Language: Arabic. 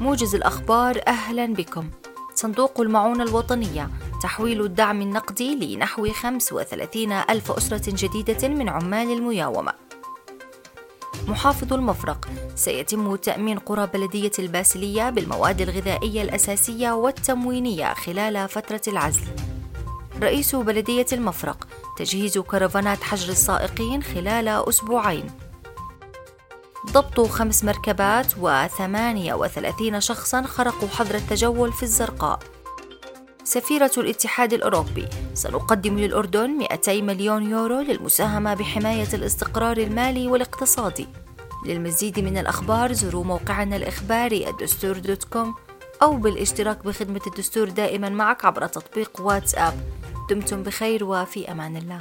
موجز الأخبار أهلا بكم. صندوق المعونة الوطنية تحويل الدعم النقدي لنحو 35 ألف أسرة جديدة من عمال المياومة. محافظ المفرق سيتم تأمين قرى بلدية الباسلية بالمواد الغذائية الأساسية والتموينية خلال فترة العزل. رئيس بلدية المفرق تجهيز كرفانات حجر السائقين خلال أسبوعين. ضبط خمس مركبات وثمانية وثلاثين شخصا خرقوا حظر التجول في الزرقاء. سفيرة الاتحاد الأوروبي سنقدم للأردن 200 مليون يورو للمساهمة بحماية الاستقرار المالي والاقتصادي. للمزيد من الأخبار زوروا موقعنا الإخباري الدستور dot com أو بالاشتراك بخدمة الدستور دائما معك عبر تطبيق واتساب. دمتم بخير وفي أمان الله.